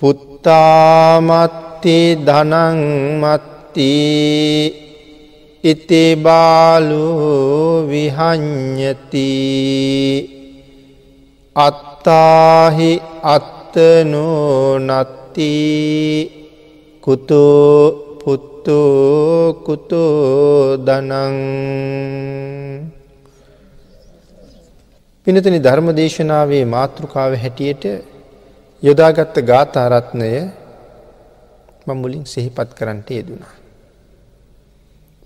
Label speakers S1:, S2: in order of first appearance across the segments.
S1: පුත්තාමත්ති ධනංමත්ති ඉතිබාලු විහං්ඥති අත්තාහි අත්තනෝ නත්ති කුතු පුත්තු කුතු දනං පිනතනි ධර්ම දේශනාවේ මාතෘකාව හැටියට යොදාගත්ත ගාථාරත්නය මුලින් සිහිපත් කරන්නට යෙදුණා.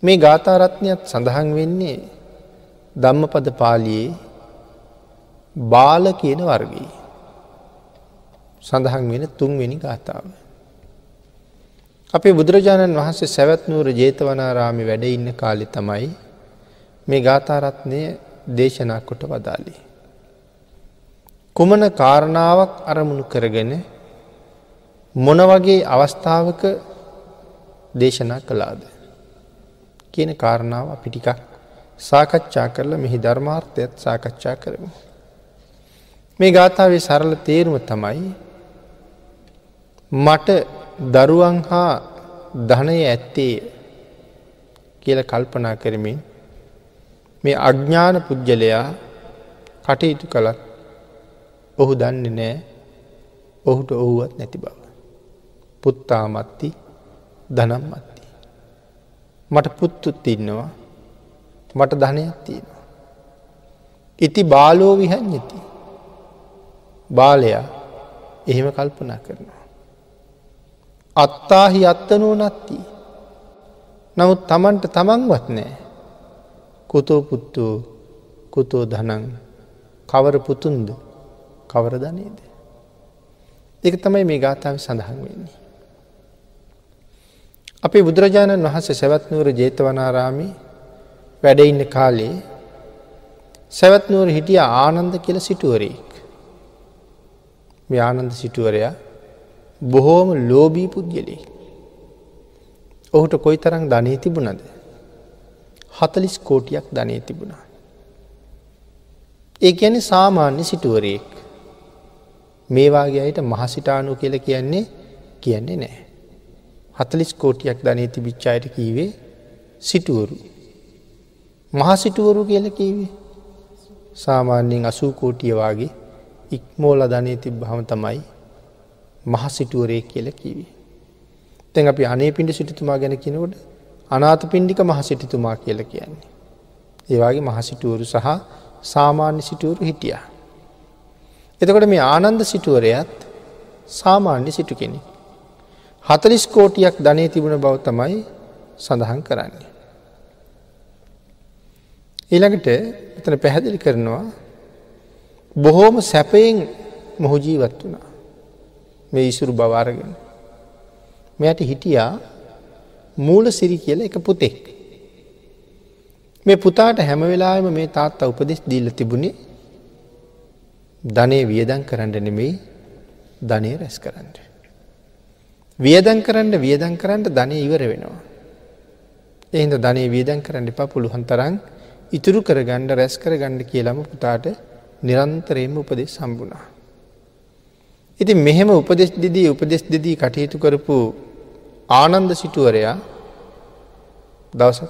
S1: මේ ගාථාරත්නයත් සඳහන් වෙන්නේ ධම්මපද පාලියේ බාල කියන වර්ගී. සඳහන් වෙන තුන්වෙනි ගාථාව. අපේ බුදුරජාණන් වහන්සේ සැවැත්නූර ජේතවනාරාමි වැඩ ඉන්න කාලි තමයි මේ ගාථාරත්නය දේශනා කොට වදාලේ. කුමන කාරණාවක් අරමුණු කරගෙන මොන වගේ අවස්ථාවක දේශනා කළාද. කියන කාරණාව අපි ටිකක් සාකච්ඡා කරලා මෙහි ධර්මාර්ථයත් සාකච්ඡා කරමු. මේ ගාථාවේ සරල තේරුම තමයි මට දරුවන් හා ධනය ඇත්තේ කියල කල්පනා කරමින් මේ අඥ්ඥාන පුද්ගලයා කටයුතු කළත් ඔහු දන්නේ නෑ ඔහුට ඔහුවත් නැති බව. පුත්තාමත්ති ධනම්මත්ති. මට පුත්තුත් ඉන්නවා මට ධනයක් තියෙනවා. ඉති බාලෝ විහඥති. බාලයා එහෙම කල්පනා කරනවා. අත්තාහි අත්තනෝ නත්ති. නමුත් තමන්ට තමන්වත් නෑ. කුතෝ පුත්තු කුතෝ ධනං කවර පුතුන්ද කවර ධනේද. එක තමයි මේ ගාථාව සඳහන් වෙන්නේ. අපේ බුදුරජාණන් වහන්සේ සැවත්නුවර ජේතවනාරාමි වැඩඉන්න කාලේ සැවත්නුවර හිටිය ආනන්ද කියල සිටුවරෙක්. මේ ආනන්ද සිටුවරයා බොහෝම ලෝබී පුද්ගලෙ. ඔහුට කොයි තරං ධනය තිබුණද. හතලිස් කෝටියක් ධනය තිබුණා. ඒ ඇන සාමාන්‍ය සිටුවරයෙක්. මේවාගේ අයට මහසිටානු කියල කියන්නේ කියන්නේ නෑ. හතලිස් කෝටියක් ධනය තිබිච්චායට කීවේ සිටුවරු. මහසිටුවරු කියල කීවේ සාමාන්‍යයෙන් අසූ කෝටියවාගේ ඉක්මෝල ධනය තිබ්බහම තමයි මහසිටුවරේ කියල කිවී. තැන් අපි අනේ පිඩි සිටිතුමා ගැන කිනකොට අනාත පින්ඩික මහසිටිතුමා කියල කියන්නේ. ඒවාගේ මහසිටුවරු සහ සාමාන්‍ය සිටුවරු හිටිය. එතකොට මේ ආනන්ද සිටුවරයත් සාමාන්‍ය සිටු කෙනෙ. හතලිස් කෝටියක් ධනය තිබුණ බව තමයි සඳහන් කරන්නේ. ඊළඟට එතන පැහැදිලි කරනවා බොහෝම සැපයෙන් මොහු ජීවත් වුණා. මේ ඉසුරු බවාරගෙන. මෙයට හිටියා මූල සිරි කියල එක පුතෙක්. මේ පුතාට හැම වෙලාම මේ තාත්තා උපදෙස් දීල්ල තිබුණේ ධනය වියදන් කරන්න නෙමෙයි ධනය රැස් කරන්න. වියදන් කරන්න වියදන් කරන්න ධනය ඉවර වෙනවා. එහින්ද ධනය වියදන් කරන්න එපා පුළුවන් තරන් ඉතුරු කර ගණ්ඩ රැස් කර ගණ්ඩ කියලම පුතාට නිරන්තරයෙන්ම උපදෙස් සම්බුණා. ඉති මෙහෙම උපදෙස් දෙදී උපදෙස් දෙදී කටයුතු කරපු ආනන්ද සිටුවරයා දවස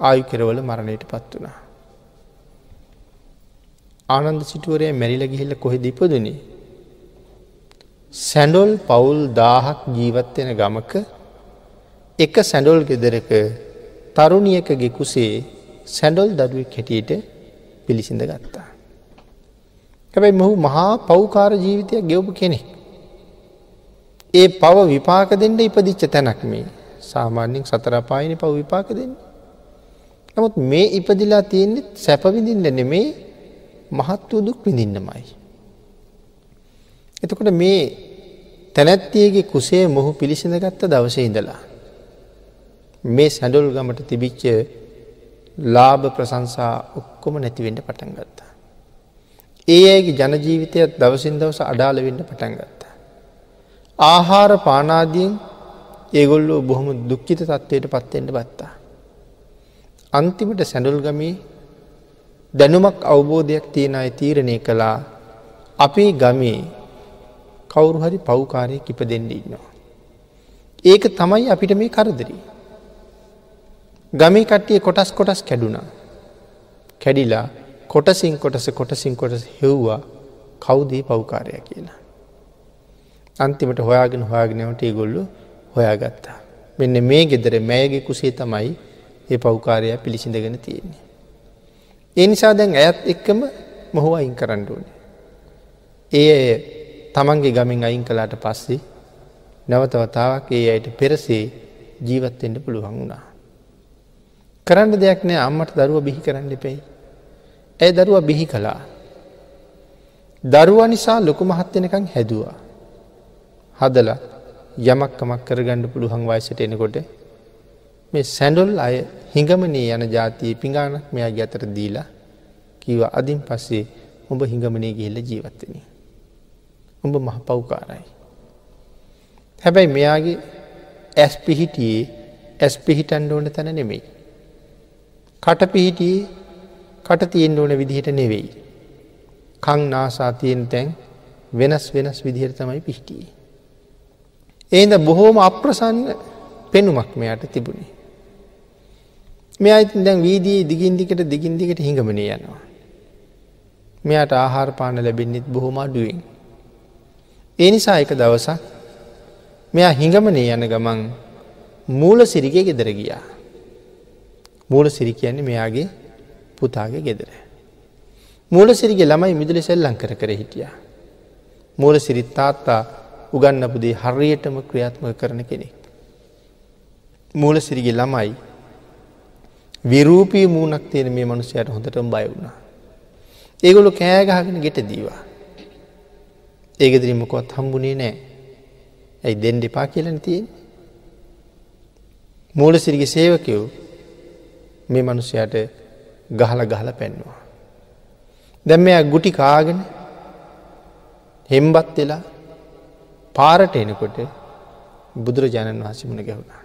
S1: ආයු කෙරවල මරණයට පත් වනා. ආනන්ද සිටුවරය මැරිල ගිහිල්ල කොහෙ දිපදනේ. සැඩොල් පවුල් දාහක් ජීවත්වෙන ගමක එක සැඩොල් ගෙදරක තරුණියකගේ කුසේ සැඩොල් දඩුවක් හැටියට පිළිසිඳ ගත්තා. හැබැයි මොහු මහා පෞකාර ජීවිතයක් ගෙවපු කෙනෙක්. ඒ පව විපාක දෙන්න ඉපදිච්ච තැනක් මේ සාමාන්‍යෙන් සතරපායන පව විපාක දෙන්න. නමුත් මේ ඉපදිලා තියෙන්නෙත් සැපවිඳින්න නෙමේ මහත් වූ දුක් විඳින්නමයි. එතකොට මේ තැනැත්තියගේ කුසේ මොහු පිළිසිඳ ගත්ත දවසේ ඉඳලා. මේ සැඩොල් ගමට තිබිච්ච ලාභ ප්‍රසංසා ඔක්කොම නැතිවෙන්ට පටන් ගත්තා. ඒ අයගේ ජනජීවිතයත් දවසින් දවස අඩාල වෙන්න පටන් ගත්තා. ආහාර පානාදියෙන් ඒගොල්ලෝ බොහොම දුක්කිත තත්වයට පත්තෙන්ට බත්තා. අන්තිමට සැඩුල්ගමී දැනුමක් අවබෝධයක් තියෙන අයි තීරණය කළා අපේ ගමේ කවුරු හරි පව්කාරය කිප දෙන්න ඉන්නවා. ඒක තමයි අපිට මේ කරදරී. ගමේ කට්ටිය කොටස් කොටස් කැඩුනා. කැඩිලා කොටසින් කොටස කොටසින් කොටස හෙව්වා කවුදේ පව්කාරය කියලා. අන්තිමට හොයාගෙන හොයාගෙනවට ඒගොල්ලු හොයාගත්තා. මෙන්න මේ ගෙදර මෑගේ කුසේ තමයි ඒ පව්කාරය පිළිසිඳගෙන තියෙන්නේ. ඒ නිසා දැන් ඇත් එක්කම මොහෝ අයින් කරන්න ඕනේ. ඒ තමන්ගේ ගමින් අයින් කලාට පස්සේ නැවතවතාවක් ඒ අයට පෙරසේ ජීවත්වෙන්ට පුළුවන් වුණා. කරන්න දෙයක් නෑ අම්මට දරුව බිහි කරන්න එපෙයි. ඇය දරුව බිහි කළා. දරුව නිසා ලොකු මහත්වෙනකං හැදවා. හදල යමක්කමක් කරගණ්ඩ පුළුවන් වයිසට එනකොට මේ සැඩොල් අය හිඟමනේ යන ජාතිය පිඟානක් මෙයාගේ අතර දීලා කිව අදින් පස්සේ උඹ හිඟමනේ ගිහිල්ල ජීවත්වන. උඹ මහ පව්කාරයි. හැබැයි මෙයාගේ ඇස් පිහිටියේ ඇස් පිහිටන්ඩ ඕන තැන නෙමෙයි. කට පිහිටියේ කට තියෙන් ඕන විදිහට නෙවෙයි. කං නාසා තියෙන් තැන් වෙනස් වෙනස් විදිහර තමයි පිහිටියේ. ඒද බොහෝම අප්‍රසන්න පෙනුමක් මෙයට තිබුණේ. මෙ අයිතින් දැන් වීදී දිගින්දිකට දිගින්දිකට හිඟමනය යනවා. මෙයට ආහාර පාන ලැබෙන්න්නෙත් බොහොම අඩුවෙන්. ඒ නිසා එක දවසක් මෙයා හිඟමනේ යන ගමන් මූල සිරිගේ ගෙදර ගියා. මූල සිරි කියන්නේ මෙයාගේ පුතාගේ ගෙදර. මූල සිරිගේ ළමයි මිදුලි සෙල්ලං කර කර හිටිය. මූල සිරිත් තාත්තා උගන්නපුදේ හරියටම ක්‍රියාත්ම කරන කෙනෙක්. මූල සිරිගේ ළමයි විරූපී මූුණක් තියෙන මේ මනුසයට හොඳටම බය වුණා. ඒගොලු කෑගහගෙන ගෙට දීවා. ඒගෙදරීමකොත් හම්බුණේ නෑ ඇයි දෙන් දෙපා කියලන තියෙන්. මූල සිරිග සේවකයෝ මේ මනුසයට ගහල ගහල පැන්නවා. දැම් මෙයා ගුටි කාගෙන හෙම්බත් වෙලා පාරට එනකොට බුදුරජාණන් වහස මුණ ගැවුණා.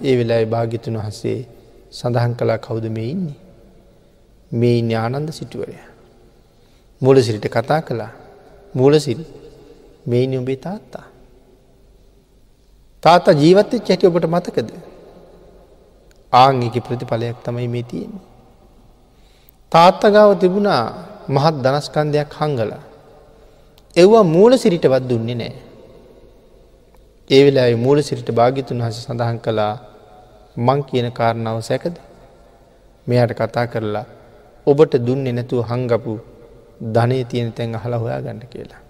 S1: ඒ වෙලා භාගිතුන් වහසේ සඳහන් කලා කවුද මේ ඉන්නේ. මේ ඉන්න ආනන්ද සිටුවරය. මුල සිරිට කතා කළා මූල සිරි මේ උඹේ තාත්තා. තාතා ජීවත්ත චැටි ඔබට මතකද. ආංගික ප්‍රතිඵලයක් තමයි මේ තියෙන්නේ. තාත්තගාව තිබුණා මහත් දනස්කන්දයක් හංගල. එව්වා මූල සිරිටවත් දුන්නේ නෑ. ඒ වෙලා මූල සිරිට භාගිතුන් හස සඳහන් කළා මං කියන කාරණාව සැකද මෙයට කතා කරලා ඔබට දුන්නේ නැතුව හංගපු ධනය තියෙන තැන් අහලා හොයා ගන්න කියලා.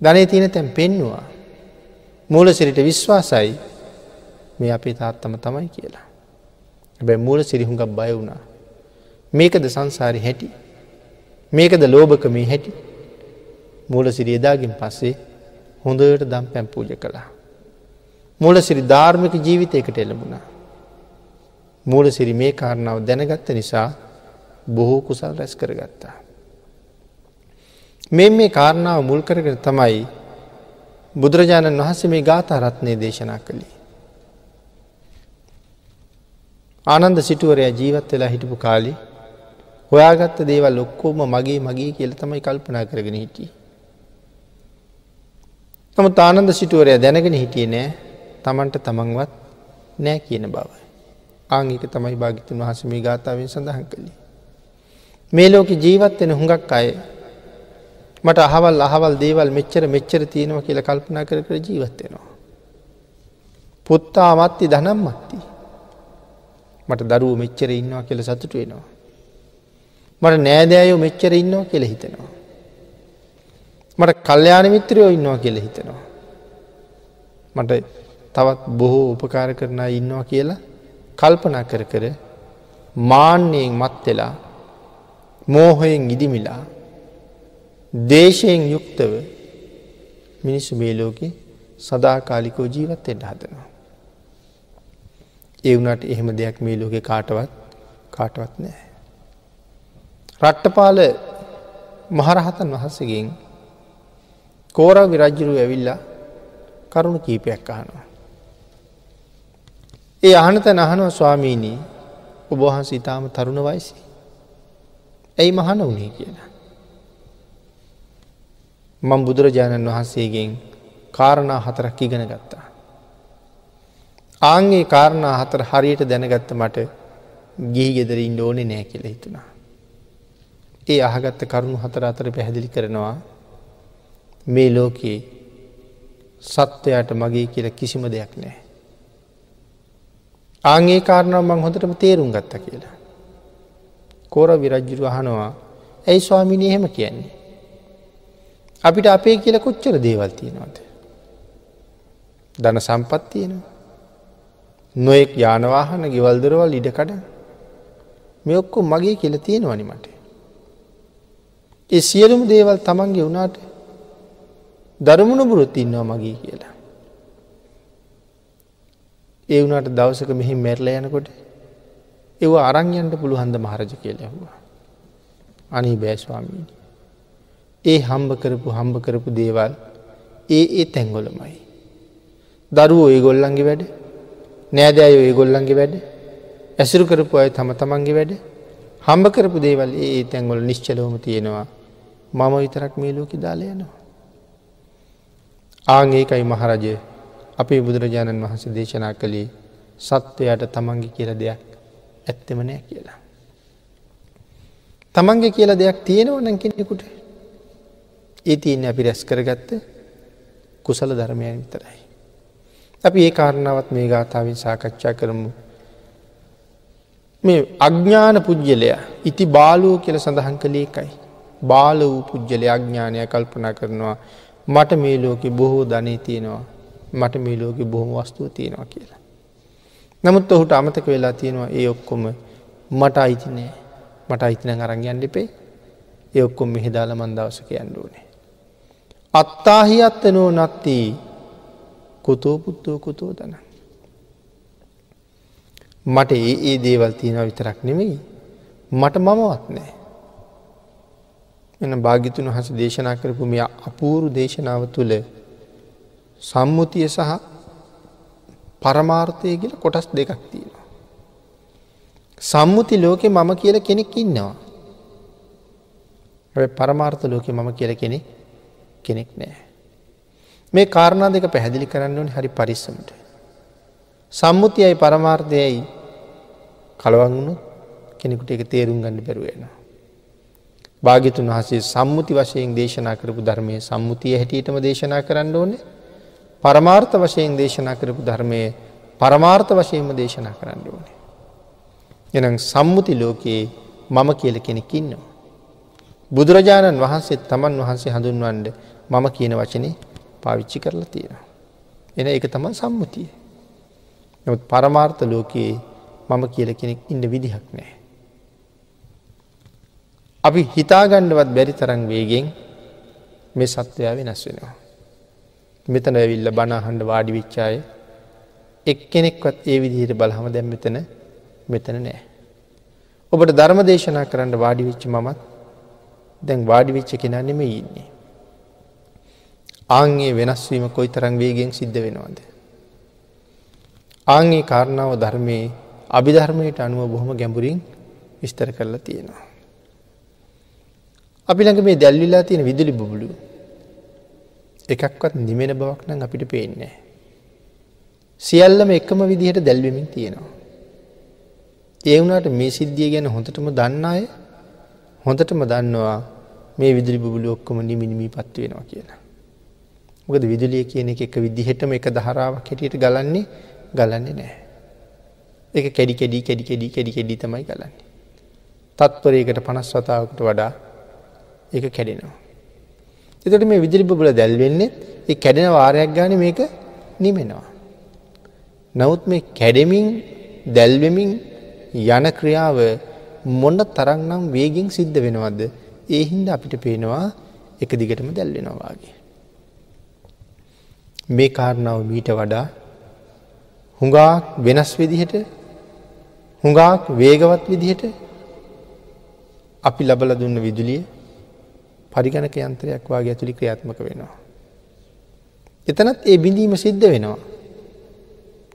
S1: ධනය තියෙන තැන් පෙන්නවා. මූල සිරිට විශ්වාසයි මේ අපේ තාත්තම තමයි කියලා. හැබැ මූල සිරිහුඟක් බය වුණා. මේකද සංසාරි හැටි. මේකද ලෝභක මේ හැටි. මූල සිරි එදාගින් පස්සේ හොඳට දම් පැම් පූජ කළා. මූල සිරි ධර්මික ජීවිතයකට එළඹුණා. මූල සිරි මේ කාරණාව දැනගත්ත නිසා බොහෝ කුසල් රැස් කරගත්තා. මෙ මේ කාරණාව මුල් කරගෙන තමයි බුදුරජාණන් වහන්සේ මේ ගාථා රත්නය දේශනා කළේ. ආනන්ද සිටුවරයා ජීවත් වෙලා හිටපු කාලි හොයාගත්ත දේවල් ඔක්කෝම මගේ මගේ කියල තමයි කල්පනා කරගෙන හිටිය. තම තානන්ද සිටුවරය දැනගෙන හිටිය නෑ තමන්ට තමන්වත් නෑ කියන බව. ආංගික තමයි භාගිතුන් වහස මේ ගාථාවෙන් සඳහන් කළේ. මේ ලෝක ජීවත් වෙන හුඟක් අය මට අහවල් අහවල් දේවල් මෙච්චර මෙච්චර තියෙනවා කියල කල්පනා කර කර ජීවත්වෙනවා. පුත්තා මත්ති දනම් මත්ති. මට දරුව මෙච්චර ඉන්නවා කියල සතුට වෙනවා. මට නෑදෑයෝ මෙච්චර ඉන්නවා කියල හිතෙනවා. මට කල්්‍යයාන මිත්‍රයෝ ඉන්නවා කියල හිතෙනවා. මට තවත් බොහෝ උපකාර කරන ඉන්නවා කියලා කල්පනා කර කර මාන්‍යයෙන් මත්වෙලා මෝහයෙන් ඉදිමිලා දේශයෙන් යුක්තව මිනිස්සු මේ ලෝකෙ සදාකාලිකෝ ජීවත්තෙන්ට හදනවා. ඒ වුණට එහෙම දෙයක් මේ ලෝකෙ කාටවත් කාටවත් නෑ. රට්ටපාල මහරහතන් වහන්සගෙන් කෝර විරජ්ජරු ඇවිල්ලා කරුණු කීපයක් අහනවා. ඒ අහනත නහනව ස්වාමීණී ඔබහන්ස ඉතාම තරුණ වයිසි. ඇයි මහන වනේ කියලා. මං බුදුරජාණන් වහන්සේගෙන් කාරණා හතරක් ඉගෙන ගත්තා. ආංගේ කාරණා හතර හරියට දැනගත්ත මට ගිහි ගෙදරින් ඕනෙ නෑ කියල හිතුනා. ඒ අහගත්ත කරුණු හතර අතර පැහැදිලි කරනවා මේ ලෝකයේ සත්වයට මගේ කියල කිසිම දෙයක් නෑ. ආගේ කාරණාව මං හොඳටම තේරුම් ගත්ත කියලා. කෝර විරජ්ජුරු අහනවා ඇයි ස්වාමිනි එහෙම කියන්නේ. අපිට අපේ කියල කොච්චර දේවල් තියෙනවාද. ධන සම්පත් තියෙනවා. නොයෙක් යානවාහන ගෙවල්දරවල් ඉඩකඩ මේ ඔක්කො මගේ කියල තියෙනවනි මට. ඒ සියලුම දේවල් තමන්ගේ වුණාට දරමුණ බුරුත් ඉන්නවා මගේ කියලා. ඒ වුණට දවසක මෙහි මැරල යනකොට ඒව අරංයන්ට පුළුහන්ද මහරජ කියල ඇහවා. අනී බෑස්වාමීනි. ඒ හම්බ කරපු හම්බ කරපු දේවල් ඒ ඒ තැංගොලමයි. දරුවෝ ඒ ගොල්ලන්ගේ වැඩ නෑදෑයෝ ඒ ගොල්ලන්ගේ වැඩ ඇසුරු කරපු අය තම තමන්ගේ වැඩ හම්බ කරපු දේවල් ඒ තැන්ගොල නිශ්චලවම තියෙනවා මම විතරක් මේ ලෝක දාලයනවා. ආංඒකයි මහරජය අපේ බුදුරජාණන් වහන්සේ දේශනා කළේ සත්වයට තමන්ගේ කියල දෙයක් ඇත්තෙම නෑ කියලා. තමන්ගේ කියල දෙයක් තියෙනවනන් කෙනෙකුට ඒ තියන්නේ අපි රැස් කරගත්ත කුසල ධර්මයන් විතරයි. අපි ඒ කාරණාවත් මේ ගාථාවෙන් සාකච්ඡා කරමු. මේ අඥ්ඥාන පුද්ගලයා ඉති බාලූ කියල සඳහන් කළේ එකයි. බාල වූ පුද්ගලය අඥ්ඥානය කල්පනා කරනවා මට මේ ලෝකෙ බොහෝ ධනය තියෙනවා මට මේ ලෝකෙ බොහොම වස්තුව තියෙනවා කියලා. නමුත් ඔහුට අමතක වෙලා තියෙනවා ඒ ඔක්කොම මට අයිතිනෑ මට අයිතින අරංගයන් ලිපේ ඒ ඔක්කොම මෙහිදාල මන්දවසක යන්ඩුවනේ. අත්තාහි අත්තනෝ නත්තිී කුතෝ පුත්තෝ කුතෝ දන. මට ඒ ඒ දේවල් තියෙන විතරක් නෙමෙයි මට මමවත් නෑ. එන භාගිතුන් හස දේශනා කරපු මෙ අපූරු දේශනාව තුළ සම්මුතිය සහ පරමාර්ථය කියල කොටස් දෙකක් තියෙනවා. සම්මුති ලෝකෙ මම කියල කෙනෙක් ඉන්නවා. පරමාර්ථ ලෝකෙ මම කියල කෙනෙ කෙනෙක් නෑ. මේ කාරණා දෙක පැහැදිලි කරන්න ඕන හරි පරිස්සමට. සම්මුතියයි පරමාර්ථයයි කලවංගුණු කෙනෙකුට එක තේරුම් ගන්න බැරුවෙනවා. භාගිතුන් වහසේ සම්මුති වශයෙන් දේශනා කරපු ධර්මය සම්මුතිය හැටියටම දේශනා කරන්න ඕනේ පරමාර්ථ වශයෙන් දේශනා කරපු ධර්මය පරමාර්ථ වශයෙන්ම දේශනා කරන්න ඕනේ. එනම් සම්මුති ලෝකයේ මම කියල කෙනෙකින්නවා. බුදුරජාණන් වහන්සේ තමන් වහන්සේ හඳුන්වන්ඩ මම කියන වචනේ පාවිච්චි කරලා තියෙනවා. එන එක තමයි සම්මුතිය. නමුත් පරමාර්ථ ලෝකයේ මම කියල කෙනෙක් ඉන්න විදිහක් නෑ. අපි හිතාගණ්ඩවත් බැරි තරං වේගෙන් මේ සත්වයා වෙනස් වෙනවා. මෙතන ඇවිල්ල බනාහන්ඩ වාඩි විච්චාය එක් කෙනෙක්වත් ඒ විදිහයට බලහම දැම් මෙතන මෙතන නෑ. ඔබට ධර්ම දේශනා කරන්න වාඩි විච්ච මමත් දැන් වාඩි විච්ච කෙනා නෙම ඉන්නේ. ආංගේ වෙනස්වීම කොයි තරං වේගෙන් සිද්ධ වෙනවාද. ආංගේ කාරණාව ධර්මයේ අභිධර්මයට අනුව බොහොම ගැඹුරින් විස්තර කරලා තියෙනවා. අපි ළඟ මේ දැල්විලා තියෙන විදුලි බුබුලු එකක්වත් නිමෙන බවක් නම් අපිට පේන්නේ. සියල්ලම එකම විදිහට දැල්වමින් තියෙනවා. ඒ වුණට මේ සිද්ධිය ගැන හොඳටම දන්න අය හොඳටම දන්නවා මේ විදුලි බුබුලු ඔක්කොම නිමිනිමී පත්වෙනවා කියලා. මොකද විදුලිය කියන එක එක විදිහටම එක දහරාවක් හැටියට ගලන්නේ ගලන්නේ නෑ. එක කැඩි කෙඩි කෙඩි කෙඩි කෙඩි කෙඩි තමයි ගලන්නේ. තත්පරයකට පනස් වතාවකට වඩා එක කැඩෙනවා. එතට මේ විදිලි බබල දැල්වෙන්නේ ඒ කැඩෙන වාරයක් ගාන මේක නිමෙනවා. නවත් මේ කැඩෙමින් දැල්වෙමින් යන ක්‍රියාව මොන්න තරන්නම් වේගෙන් සිද්ධ වෙනවද ඒ හින්ද අපිට පේනවා එක දිගටම දැල්වෙනවාගේ. මේ කාරණාව මීට වඩා හුඟාක් වෙනස් විදිහට හුඟාක් වේගවත් විදිහට අපි ලබල දුන්න විදුලිය පරිගණක යන්ත්‍රයක් වගේ ඇතුළි ක්‍රියාත්මක වෙනවා. එතනත් ඒ බිඳීම සිද්ධ වෙනවා.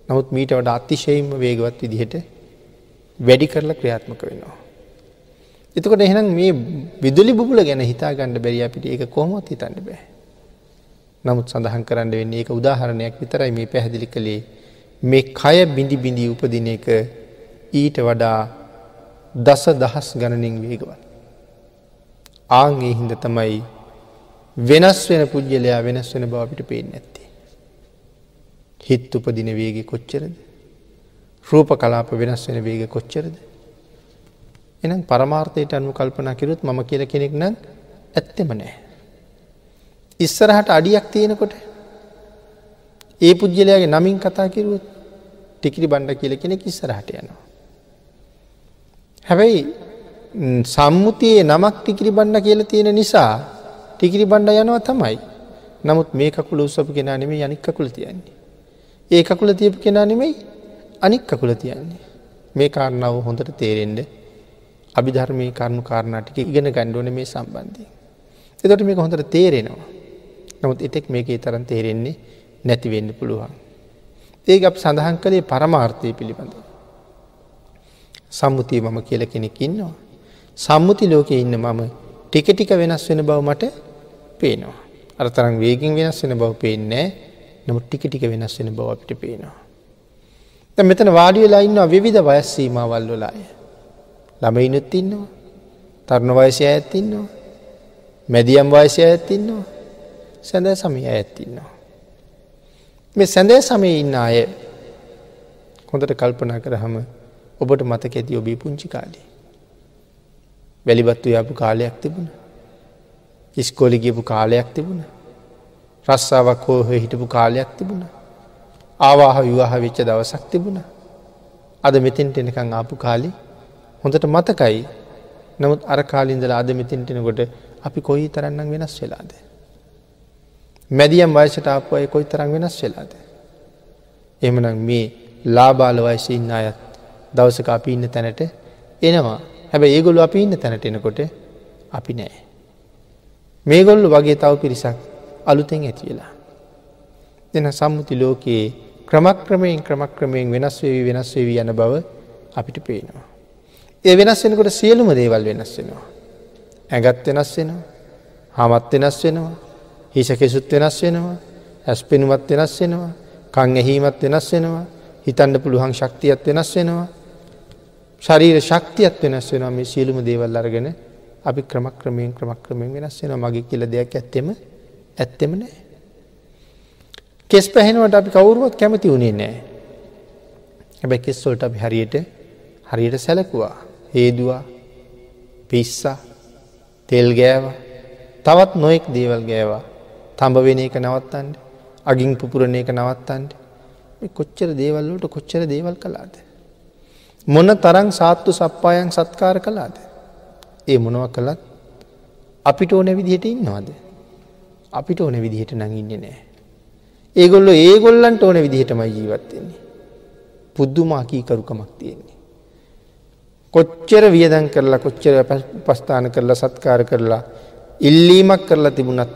S1: නමුත් මීට වඩ අතිශයිම්ම වේගවත් විදිහට වැඩි කරලා ක්‍රියාත්මක වෙනවා. එතකොට එහෙනම් මේ විදුලි බුල ගැන හිතා ගණඩ බැරි අපිට ඒක කොහොමත් හිතන්න බෑ. නමුත් සඳහන් කරන්න වෙන්නේ එක උදාහරණයක් විතරයි මේ පැහැදිලි කළේ මේ කය බිඳි බිඳී උපදින එක ඊට වඩා දස දහස් ගණනින් වේගවත්. ආංගේ හින්ද තමයි වෙනස් වෙන පුද්ගලයා වෙනස් වෙන බව අපිට පේෙන් ඇත්තේ. හිත් උපදින වේගෙ කොච්චරද. රූප කලාප වෙනස් වෙන වේග කොච්චරද. එනම් පරමාර්ථයට අනු කල්පනා කිරුත් මම කියල කෙනෙක් නම් ඇත්තෙම නෑ. ඉස්සරහට අඩියක් තියෙනකොට ඒ පුද්ගලයාගේ නමින් කතා කිරුවත් ටිකිරි බණ්ඩ කියල කෙනෙක් ඉස්සරහට යනවා. හැබැයි සම්මුතියේ නමක් ටිකිරි බණ්ඩ කියල තියෙන නිසා ටිකිරි බණ්ඩ යනවා තමයි. නමුත් මේ කකුල උත්සපු කෙනා නෙමේ යනික් කකුල තියන්නේ. ඒ කකුල තියපු කෙනා නෙමෙයි අනික් කකුල තියන්නේ. මේ කාරණාව හොඳට තේරෙන්ඩ අභිධර්මය කරුණු කාරණාටික ඉගෙන ගණ්ඩුවන මේ සම්බන්ධය. එතොට මේක හොඳට තේරෙනවා. නමුත් එතෙක් මේකේ තරන් තේරෙන්නේ නැතිවෙන්න පුළුවන්. ඒක අප සඳහන් කළේ පරමාර්ථය පිළිබඳ. සම්මුතිය මම කියල කෙනෙක් ඉන්නවා. සම්මුති ලෝකෙ ඉන්න මම ටික ටික වෙනස් වෙන බව මට පේනවා. අරතරං වේගින් වෙනස් වෙන බව පේන්නේ නමුත් ටික ටික වෙනස් වෙන බව අපිට පේනවා. දැන් මෙතන වාඩි වෙලා ඉන්නවා විවිධ වයස් සීමාවල් වල අය. ළමයිනුත් ඉන්නවා. තරුණ වයසේ අයත් ඉන්නවා. මැදියම් වයසේ අයත් ඉන්නවා. සැඳෑ සමය අයත් ඉන්නවා. මේ සැඳෑ සමය ඉන්න අය හොඳට කල්පනා කරහම ඔබට මතක ඇති ඔබී පුංචි කාලේ. වැලිබත්තු යපු කාලයක් තිබුණ. ඉස්කෝලි ගියපු කාලයක් තිබුණ. රස්සාාවක් හෝ හිටපු කාලයක් තිබුණ. ආවාහ විවාහ වෙච්ච දවසක් තිබුණ. අද මෙතින්ට එනකං ආපු කාලි හොඳට මතකයි නමුත් අර කාලින්දල අද මෙතින්ටෙනකොට අපි කොයි තරන්නම් වෙනස් වෙලාද. මැදියම් වයසට ආපු අය කොයි තරම් වෙනස් වෙලාද. එමනම් මේ ලාබාල වයස ඉන්න අයත් දවසක අපි ඉන්න තැනට එනවා හැබැ ඒගොල්ු අපි ඉන්න තැනට එනකොට අපි නෑ. මේගොල්ලු වගේ තව පිරිසක් අලුතෙන් ඇති වෙලා. දෙන සම්මුති ලෝකයේ ක්‍රමක්‍රමයෙන් ක්‍රමක්‍රමයෙන් වෙනස් වේවී වෙනස් වේවී යන බව අපිට පේනවා. ඒ වෙනස් වෙනකොට සියලුම දේවල් වෙනස් වෙනවා. ඇගත් වෙනස් වෙනවා හමත් වෙනස් වෙනවා හිසකෙසුත් වෙනස් වෙනවා ඇස් පෙනුමත් වෙනස් වෙනවා කං ඇහීමත් වෙනස් වෙනවා හිතන්න පුළුවන් ශක්තියත් වෙනස් වෙනවා ශරීර ශක්තියත් වෙනස් වෙනවා මේ සියලුම දේවල් අරගෙන අපි ක්‍රමක්‍රමයෙන් ක්‍රමක්‍රමයෙන් වෙනස් වෙන මගේ කියල දෙයක් ඇත්තෙම ඇත්තෙම නෑ. කෙස් පැහෙනවට අපි කවුරුවත් කැමති වුණේ නෑ. හැබැ කෙස්සොල්ට අපි හරියට හරියට සැලකුවා හේදවා පිස්සා තෙල් ගෑව තවත් නොයෙක් දේවල් ගෑවා තඹ වෙන එක නවත්තන්ට අගින් පුපුරණ එක නවත්තන්ට කොච්චර දේවල්ලට කොච්චර දේවල් කලාද. මොන තරං සාත්තු සප්පායන් සත්කාර කලාද. ඒ මොනව කළත් අපිට ඕන විදිහට ඉන්නවාද. අපිට ඕන විදිහට නඟින්න නෑ. ඒගොල්ලො ඒගොල්ලන්ට ඕන විදිහටමයි ජීවත්වෙන්නේ. පුද්දුමාකී කරුකමක් තියෙන්නේ. කොච්චර වියදන් කරලා කොච්චර පස්ථාන කරලා සත්කාර කරලා ඉල්ලීමක් කරලා තිබුණත්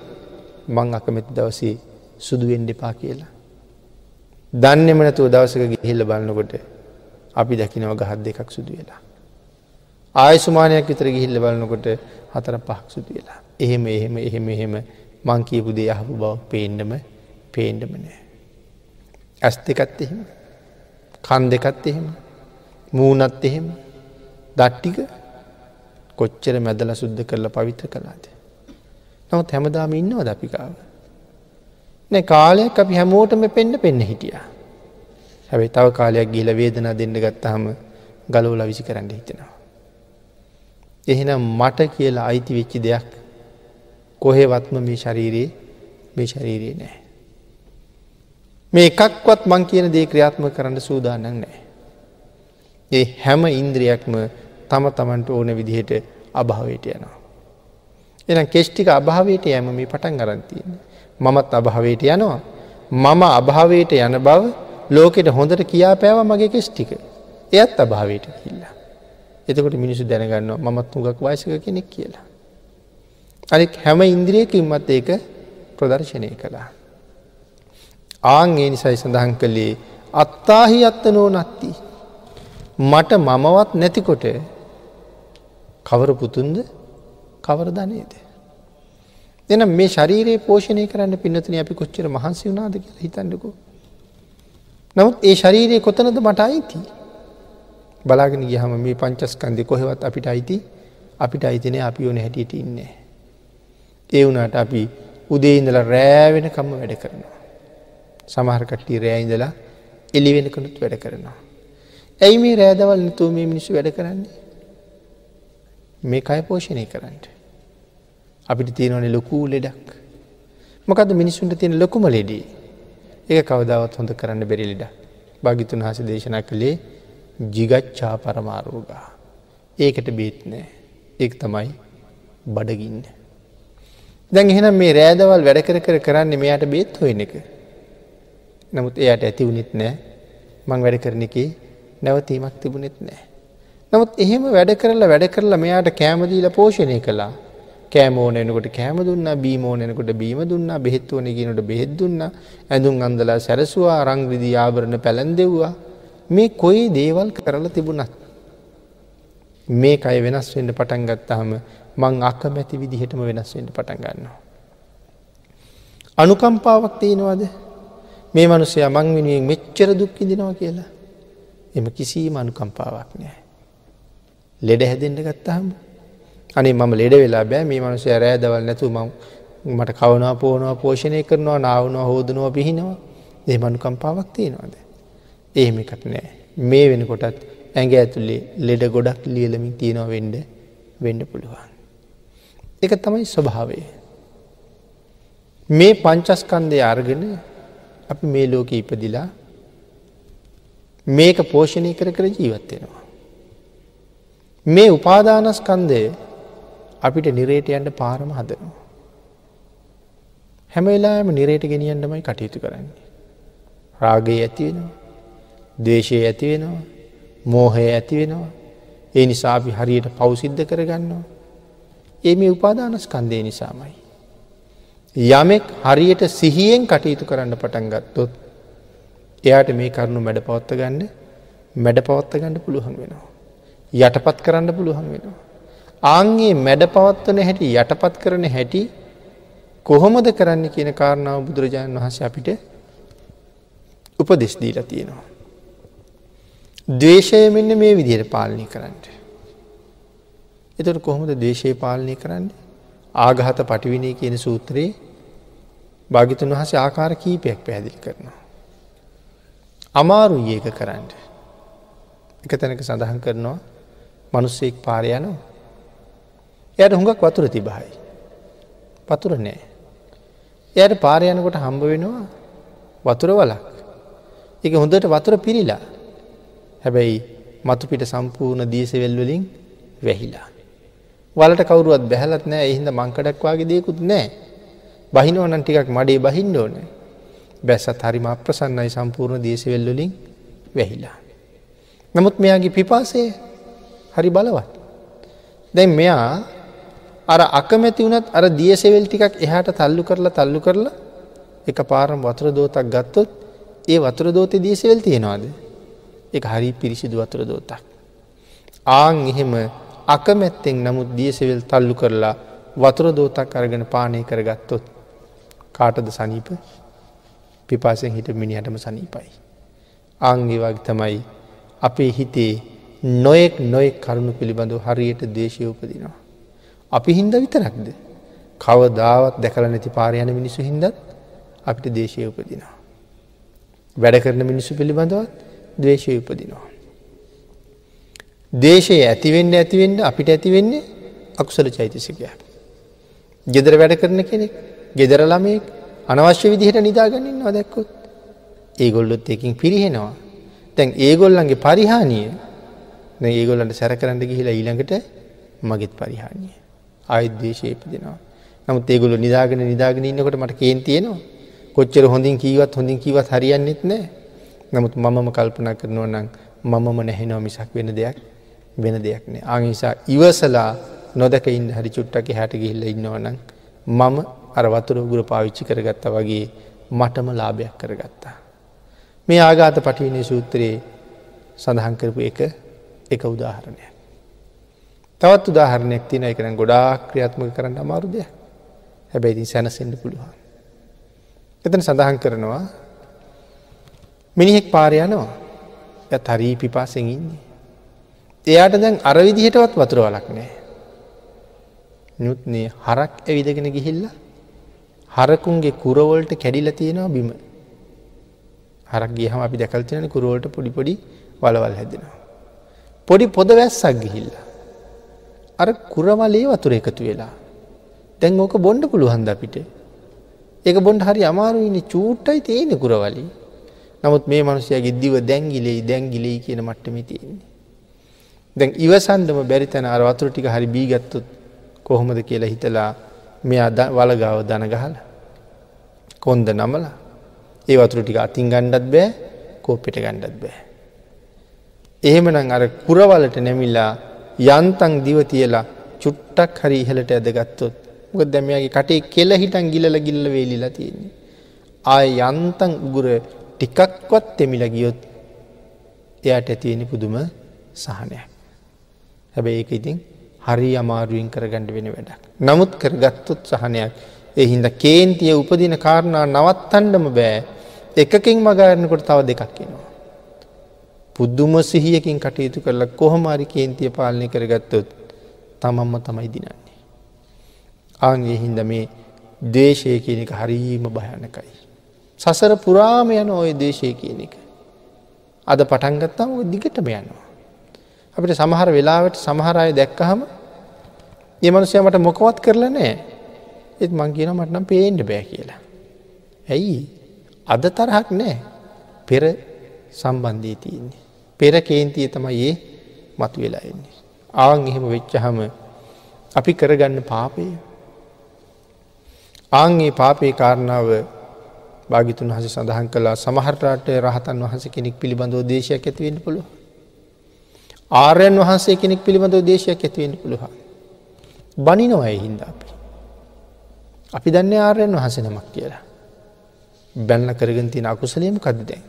S1: මං අකමැති දවසේ සුදුවෙන් දෙපා කියලා. දන්නෙම නැතුව දවසක ගිහිල්ල බලන්නකොට අපි දකිනව ගහත් දෙකක් සුදු වෙලා. ආයසුමානයක් විතර ගිහිල්ල බලන්නකොට හතර පහක් සුදු වෙලා. එහෙම එහෙම එහෙම එහෙම මං කියපු දේ අහපු බව පේන්ඩම පේන්ඩම නෑ. ඇස් දෙකත් එහෙම කන් දෙකත් එහෙම මූනත් එහෙම දට්ටික කොච්චර මැදල සුද්ධ කරලා පවිත්‍ර කලාද. නමුත් හැමදාම ඉන්නවා දපිකාව. නෑ කාලයක් අපි හැමෝටම පෙන්න්න පෙන්න හිටිය. හැබැයි තව කාලයක් ගිල වේදනා දෙන්න ගත්තහම ගලෝල විසි කරන්න හිතෙනවා. එහෙනම් මට කියලා අයිති වෙච්චි දෙයක් කොහෙවත්ම මේ ශරීරයේ මේ ශරීරයේ නෑ. මේ එකක්වත් මං කියන දේ ක්‍රියාත්ම කරන්න සූදානන් නෑ. ඒ හැම ඉන්ද්‍රියක්ම තම තමන්ට ඕන විදිහට අභාවයට යනවා. එනම් කෙෂ්ටික අභාවයට යම මේ පටන් ගරන්තියන්න. මමත් අභාවයට යනවා. මම අභාවයට යන බව ලෝකෙට හොඳට කියා පෑව මගේ කෙස්්ටික. එයත් අභාවයට කිල්ලා. එතකොට මිනිසු දැනගන්නවා මමත් උගක් වයසක කෙනෙක් කියලා. අනික් හැම ඉන්ද්‍රියකින්මත් ඒක ප්‍රදර්ශනය කළා. ආං ඒ නිසයි සඳහන් කළේ අත්තාහි අත්ත නෝ නත්ති. මට මමවත් නැතිකොට කවර පුතුන්ද කවර ධනේද. එනම් මේ ශරීරයේ පෝෂණය කරන්න පින්නතුන අපි කොච්චර මහන්සි වුණාද කියලා හිතන්නකෝ. නමුත් ඒ ශරීරයේ කොතනද මට අයිති. බලාගෙන ගියහම මේ පංචස්කන්දය කොහෙවත් අපිට අයිති අපිට අයිතිනය අපි ඕන හැටියට ඉන්නේ. ඒ වුණට අපි උදේ ඉඳල රෑවෙන කම්ම වැඩ කරනවා. සමහරකට්ටි රෑයිඳලා එලි වෙනකනුත් වැඩ කරනවා. ඇයි මේ රෑදවල් නතුව මේ මිනිස්සු වැඩ කරන්නේ. මේ කය පෝෂණය කරන්නට. අපිට තියෙනවන ලොකූ ලෙඩක්. මොකද මිනිස්සුන්ට තියෙන ලොකුම ලෙඩේ. ඒ කවදාවත් හොඳ කරන්න බෙරිලිඩ. භාගිතුන් හස දේශනා කළේ ජිගච්ඡා පරමාරෝගා. ඒකට බේත් නෑ. ඒක තමයි බඩගින්න. දැන් එහෙනම් මේ රෑදවල් වැඩ කර කර කරන්නේ මෙයාට බේත් හොයන එක. නමුත් එයට ඇති වුනෙත් නෑ මං වැඩ කරන එකේ නැවතීමක් තිබුණෙත් නෑ. නමුත් එහෙම වැඩ කරලා වැඩ කරලා මෙයාට කෑමදීල පෝෂණය කලා කෑමෝනනකොට කෑම දුන්න බීමෝනනකොට බීම දුන්න බෙහෙත්වන කියනට බෙහෙත් දුන්න ඇඳුම් අන්දලා සැරසවා රංග්‍රදී ආභරණ පැළැන්දෙව්වා මේ කොයි දේවල් කරල තිබුණත් මේ අය වෙනස් වෙන්න පටන් ගත්තාහම මං අක්ක මැති විදිහටම වෙනස් වෙන්න පටන් ගන්නවා. අනුකම්පාවක් තියෙනවාද මේ මනුසය මං වෙනුවෙන් මෙච්චර දුක්කිදිනවා කියලා එම කිසිීම අනුකම්පාවක් නෑ. ලෙඩ හැදෙන්ට ගත්තහම අනේ මම ලෙඩ වෙලා බෑ මේ මනුසය රෑදවල් නැතු ම මට කවනවා පෝනවා පෝෂණය කරනවා නාවනවා හෝදනවා පිහිනවා ඒ මනුකම්පාවක් තියෙනවාද. එහෙම එකට නෑ මේ වෙනකොටත් ඇඟ ඇතුළේ ලෙඩ ගොඩක් ලියලමින් තියෙනවා වෙන්ඩ වෙන්ඩ පුළුවන්. එක තමයි ස්වභාවය. මේ පංචස්කන්දය අර්ගෙන අපි මේ ලෝක ඉපදිලා මේක පෝෂණය කර කර ජීවත්වෙනවා. මේ උපාදානස්කන්දය අපිට නිරේට යන්න පාරම හදනවා. හැමවෙලාම නිරේට ගෙනියන්නමයි කටයුතු කරන්නේ. රාගේ ඇතිවෙනවා. දේශය ඇතිවෙනවා. මෝහය ඇතිවෙනවා. ඒ නිසා අපි හරියට පවසිද්ධ කරගන්නවා. ඒ මේ උපාදානස්කන්දය නිසාමයි. යමෙක් හරියට සිහියෙන් කටයුතු කරන්න පටන් ගත්තොත් එයාට මේ කරුණු මැඩ පවත්ත ගන්න මැඩ පවත්ත ගන්න පුළුවන් වෙනවා. යටපත් කරන්න පුළුවන් වෙනවා. ආන්ගේ මැඩ පවත්වන හැටි යටපත් කරන හැටි කොහොමද කරන්න කියන කාරණාව බුදුරජාණන් වහස අපිට උපදෙස් දීලා තියෙනවා. දවේශය මෙන්න මේ විදියට පාලනය කරන්නට. එතට කොහොමද දේශය පාලනය කරන්න ආගහත පටිවිනය කියන සූත්‍රයේ භාගිතන් වහස ආකාර කීපයක් පැහැදිලි කරනවා. අමාරු ඒක කරන්න. එක තැනක සඳහන් කරනවා මනුස්සෙක් පාරයනවා එයට හුඟක් වතුර තිබහයි. පතුර නෑ. එයට පාරයනකොට හම්බ වෙනවා වතුර වලක්. එක හොඳට වතුර පිරිලා. හැබැයි මතු පිට සම්පූර්ණ දියසෙවෙල්වලින් වැහිලා. වලට කවරුවත් බැහලත් නෑ එහින්ද මංකඩක්වාගේ දෙයකුත් නෑ. බහිනෝනන් ටිකක් මඩේ බහින්න ඕන. බැස්සත් හරිම අප්‍රසන්නයි සම්පූර්ණ දේශවෙල්ලොලින් වැහිලා. නමුත් මෙයාගේ පිපාසේ හරි බලවත්. දැන් මෙයා අර අකමැති වුණත් අර දියසෙවල් ටිකක් එහාට තල්ලු කරලා තල්ලු කරලා එක පාරම් වතුර දෝතක් ගත්තොත් ඒ වතුර දෝතය දියසෙවල් තියෙනවාද එක හරි පිරිසිදු වතුර දෝතක්. ආං එහෙම අකමැත්තෙන් නමුත් දියසෙවල් තල්ලු කරලා වතුර දෝතක් අරගෙන පානය කරගත්තොත් කාටද සනීප පිපාසෙන් හිට මිනිහටම සනීපයි. ආංගේ වගේ තමයි අපේ හිතේ නොයෙක් නොයෙක් කරුණු පිළිබඳව හරියට දේශය උපදිනවා. අපි හින්ද විතරක්ද. කවදාවත් දැකල නැති පාරයන මිනිසු හින්දත් අපිට දේශය උපදිනවා. වැඩ කරන මිනිස්සු පිළිබඳවත් දවේශය උපදිනවා. දේශය ඇතිවෙන්න ඇතිවෙන්න අපිට ඇතිවෙන්නේ අකුසල චෛතසිකයක්. ගෙදර වැඩ කරන කෙනෙක් ගෙදර ළමයෙක් අනවශ්‍ය විදිහට නිදාගන්නන්නවා දැක්කොත් ඒගොල්ලොත් එකින් පිරිහෙනවා. තැන් ඒගොල්ලන්ගේ පරිහානිය ඒගොල්ලන්ට සැර කරන්න ගිහිලා ඊළඟට මගෙත් පරිහානිය. ආයද්දේශය ඉපදෙනවා. නමුත් ඒගොලු නිදාගෙන නිදාගෙන ඉන්නකොට මට කේන් තියෙනවා. කොච්චර හොඳින් කීවත් හොඳින් කීවත් හරියන්නෙත් නෑ. නමුත් මමම කල්පනා කරනවා නම් මමම නැහෙනව මිසක් වෙන දෙයක් වෙන දෙයක් නෑ. ආනිසා ඉවසලා නොදක ඉන්න හරි චුට්ටක හැට ගිහිල්ල ඉන්නවනම් මම අර වතුර උගුර පාවිච්චි කරගත්ත වගේ මටම ලාභයක් කරගත්තා. මේ ආගාත පටිවිනි සූත්‍රයේ සඳහන් කරපු එක එක උදාහරණයක්. තවත් උදාහරණයක් තින එකන ගොඩා ක්‍රියාත්මක කරන්න අමාරු දෙයක්. හැබැයිති සැනසෙන්ඩ පුළුවන්. එතන සඳහන් කරනවා මිනිහෙක් පාරයනවා ය තරී පිපාසෙන් ඉන්නේ. එයාට දැන් අරවිදිහටවත් වතුර වලක් නෑ. යුත්නේ හරක් ඇවිදගෙන ගිහිල්ල හරකුන්ගේ කුරවලට කැඩිල තියෙනවා බිම. හරක් ගියහම අපි දැකල් තියෙන කුරුවලට පොඩිපොඩි වලවල් හැදෙනවා. පොඩි පොද වැස්සක් ගිහිල්ල. අර කුරමලේ වතුර එකතු වෙලා. දැන් ඕක බොන්්ඩ පුළුවන්ද අපිට. ඒක බොන්ඩ හරි අමාරුවනි චූට්ටයි තියෙන කුරවලී. නමුත් මේ මනුසයගේ දිව දැංගිලෙයි දැංගිලෙයි කියන මට්ටම තියෙන්නේ. දැන් ඉවසන්ඩම බැරිතැන අර වතුර ටික හරි බීගත්තොත් කොහොමද කියලා හිතලා මෙයා වලගාව දනගහල කොන්ද නමල ඒ වතුර ටික අතින් ගණ්ඩත් බෑ කෝපිට ගණ්ඩත් බෑ. එහෙමනම් අර කුරවලට නැමිල්ලා යන්තන් දිව තියලා චුට්ටක් හරි ඉහලට ඇදගත්තොත් මොක දැමයාගේ කටේ කෙල හිටන් ගිලල ගිල්ල වේලිලා තියෙන්නේ. ආය යන්තන් උගුර ටිකක්වත් තෙමිල ගියොත් එයට ඇතිවෙන පුදුම සහනයක්. හැබැයි ඒක ඉතින් හරි අමාරුවෙන් කරගණඩ වෙන වැඩක්. නමුත් කරගත්තොත් සහනයක් එහින්ද කේන්තිය උපදින කාරණා නවත්තන්ඩම බෑ එකකින් මගාරණකොට තව දෙකක් එනවා. පුද්දුම සිහියකින් කටයුතු කරලා කොහොමරි කේන්තිය පාලනය කරගත්තොත් තමම්ම තමයි දිනන්නේ. ආන්ගේ හින්ද මේ දේශය කියන එක හරීම භයනකයි. සසර පුරාම යන ඔය දේශය කියන එක. අද පටන්ගත්තාම දිගටම යනවා. අපිට සමහර වෙලාවට සමහරය දැක්කහම එමනුසය මට මොකවත් කරලා නෑ එත් මං කියන මට නම් පේෙන්ඩ බෑ කියලා. ඇයි අද තරහක් නෑ පෙර සම්බන්ධී තියන්නේ. පෙර කේන්තිය තමයි ඒ මතු වෙලා එන්නේ. ආං එහෙම වෙච්චහම අපි කරගන්න පාපය. ආංගේ පාපේ කාරණාව භාගිතුන් හස සඳහන් කලා සමහරට රහතන් වහන්ස කෙනෙක් පිළිබඳව දේශයක් ඇතිවෙන්න පුළුව. ආර්යන් වහන්සේ කෙනෙක් පිළිබඳව දේශයක් ඇතිවෙන්න පුළුවන්. බනිනවය හින්ද අපි. අපි දන්න ආර්යන් වහස නමක් කියලා. බැල්ල කරගෙන තින අකුසලයම කද දැන්.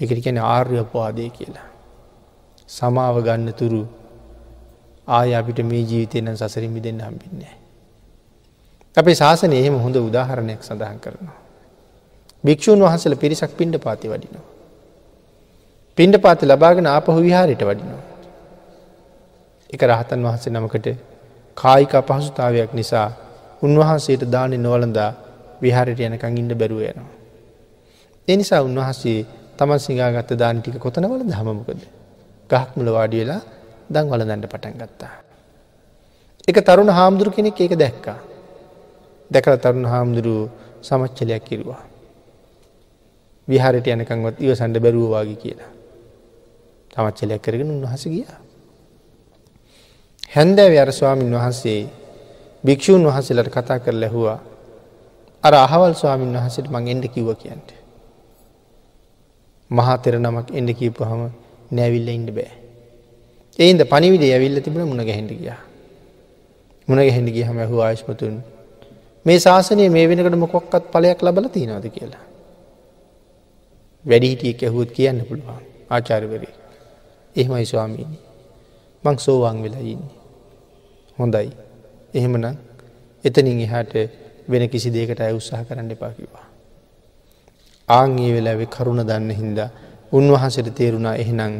S1: එකට කැන ආර්ය අපවාදය කියලා. සමාව ගන්න තුරු ආය අපිට මේ ජීවිතයන සසරිමි දෙන්න හම්බින්නේ. අපේ ශාසනය එහෙම හොඳ උදාහරණයක් සඳහන් කරනවා. භික්‍ෂූන් වහන්සල පිරිසක් පිණ්ඩ පාති වඩිනවා. පිණ්ඩ පාති ලබාගෙන ආපහු විහාරයට වඩිනවා. එක රහතන් වහන්සේ නමකට කායික අපහසුතාවයක් නිසා උන්වහන්සේට දානෙ නොවලඳා විහාරයට යනකං ඉන්න බැරුව යනවා. එනිසා උන්වහන්සේ තමන් සිංහාගත්ත දාන ටික කොතනවල දහමමකද. ගහක්මුල වාඩි වෙලා දං වල දැන්ට පටන් ගත්තා. එක තරුණ හාමුදුරු කෙනෙක් ඒක දැක්කා. දැකල තරුණ හාමුදුරුව සමච්චලයක් කිරවා. විහාරයට යනකංවත් ඉව සඩ බැරුවවාගේ කියලා. තමච්චලයක් කරගෙන උන්වහස ගිය. හැන්දෑව අර ස්වාමීන් වහන්සේ භික්‍ෂූන් වහසලට කතා කර ලැහවා අර අහවල් ස්වාමීන් වහසට මං එන්ඩ කිව්ව කියන්ට. මහා තෙර නමක් එඩ කීපු හම නැවිල්ල ඉන්ඩ බෑ. ඒන්ද පනිවිඩ ඇවිල්ල තිබුණ මුණ ගැහෙන්ඩ ගියා. මුණ ගැහෙන්ඩ ගිය හම හු ආශ්මතුන් මේ ශාසනය මේ වෙනකට මොකොක්කත් පලයක් ලබල තියෙනවද කියලා. වැඩිහිටියෙක් ඇහුවත් කියන්න පුළුවන් ආචාරවරේ. එහෙමයි ස්වාමීණි. මං සෝවාන් වෙලා ඉන්නේ. හොඳයි. එහෙමනම් එතනින් එහාට වෙන කිසි දේකට අය උත්සාහ කරන්න එපා කිවා. ආංගේ වෙලාවෙ කරුණ දන්න හින්දා උන්වහන්සට තේරුණා එහෙනම්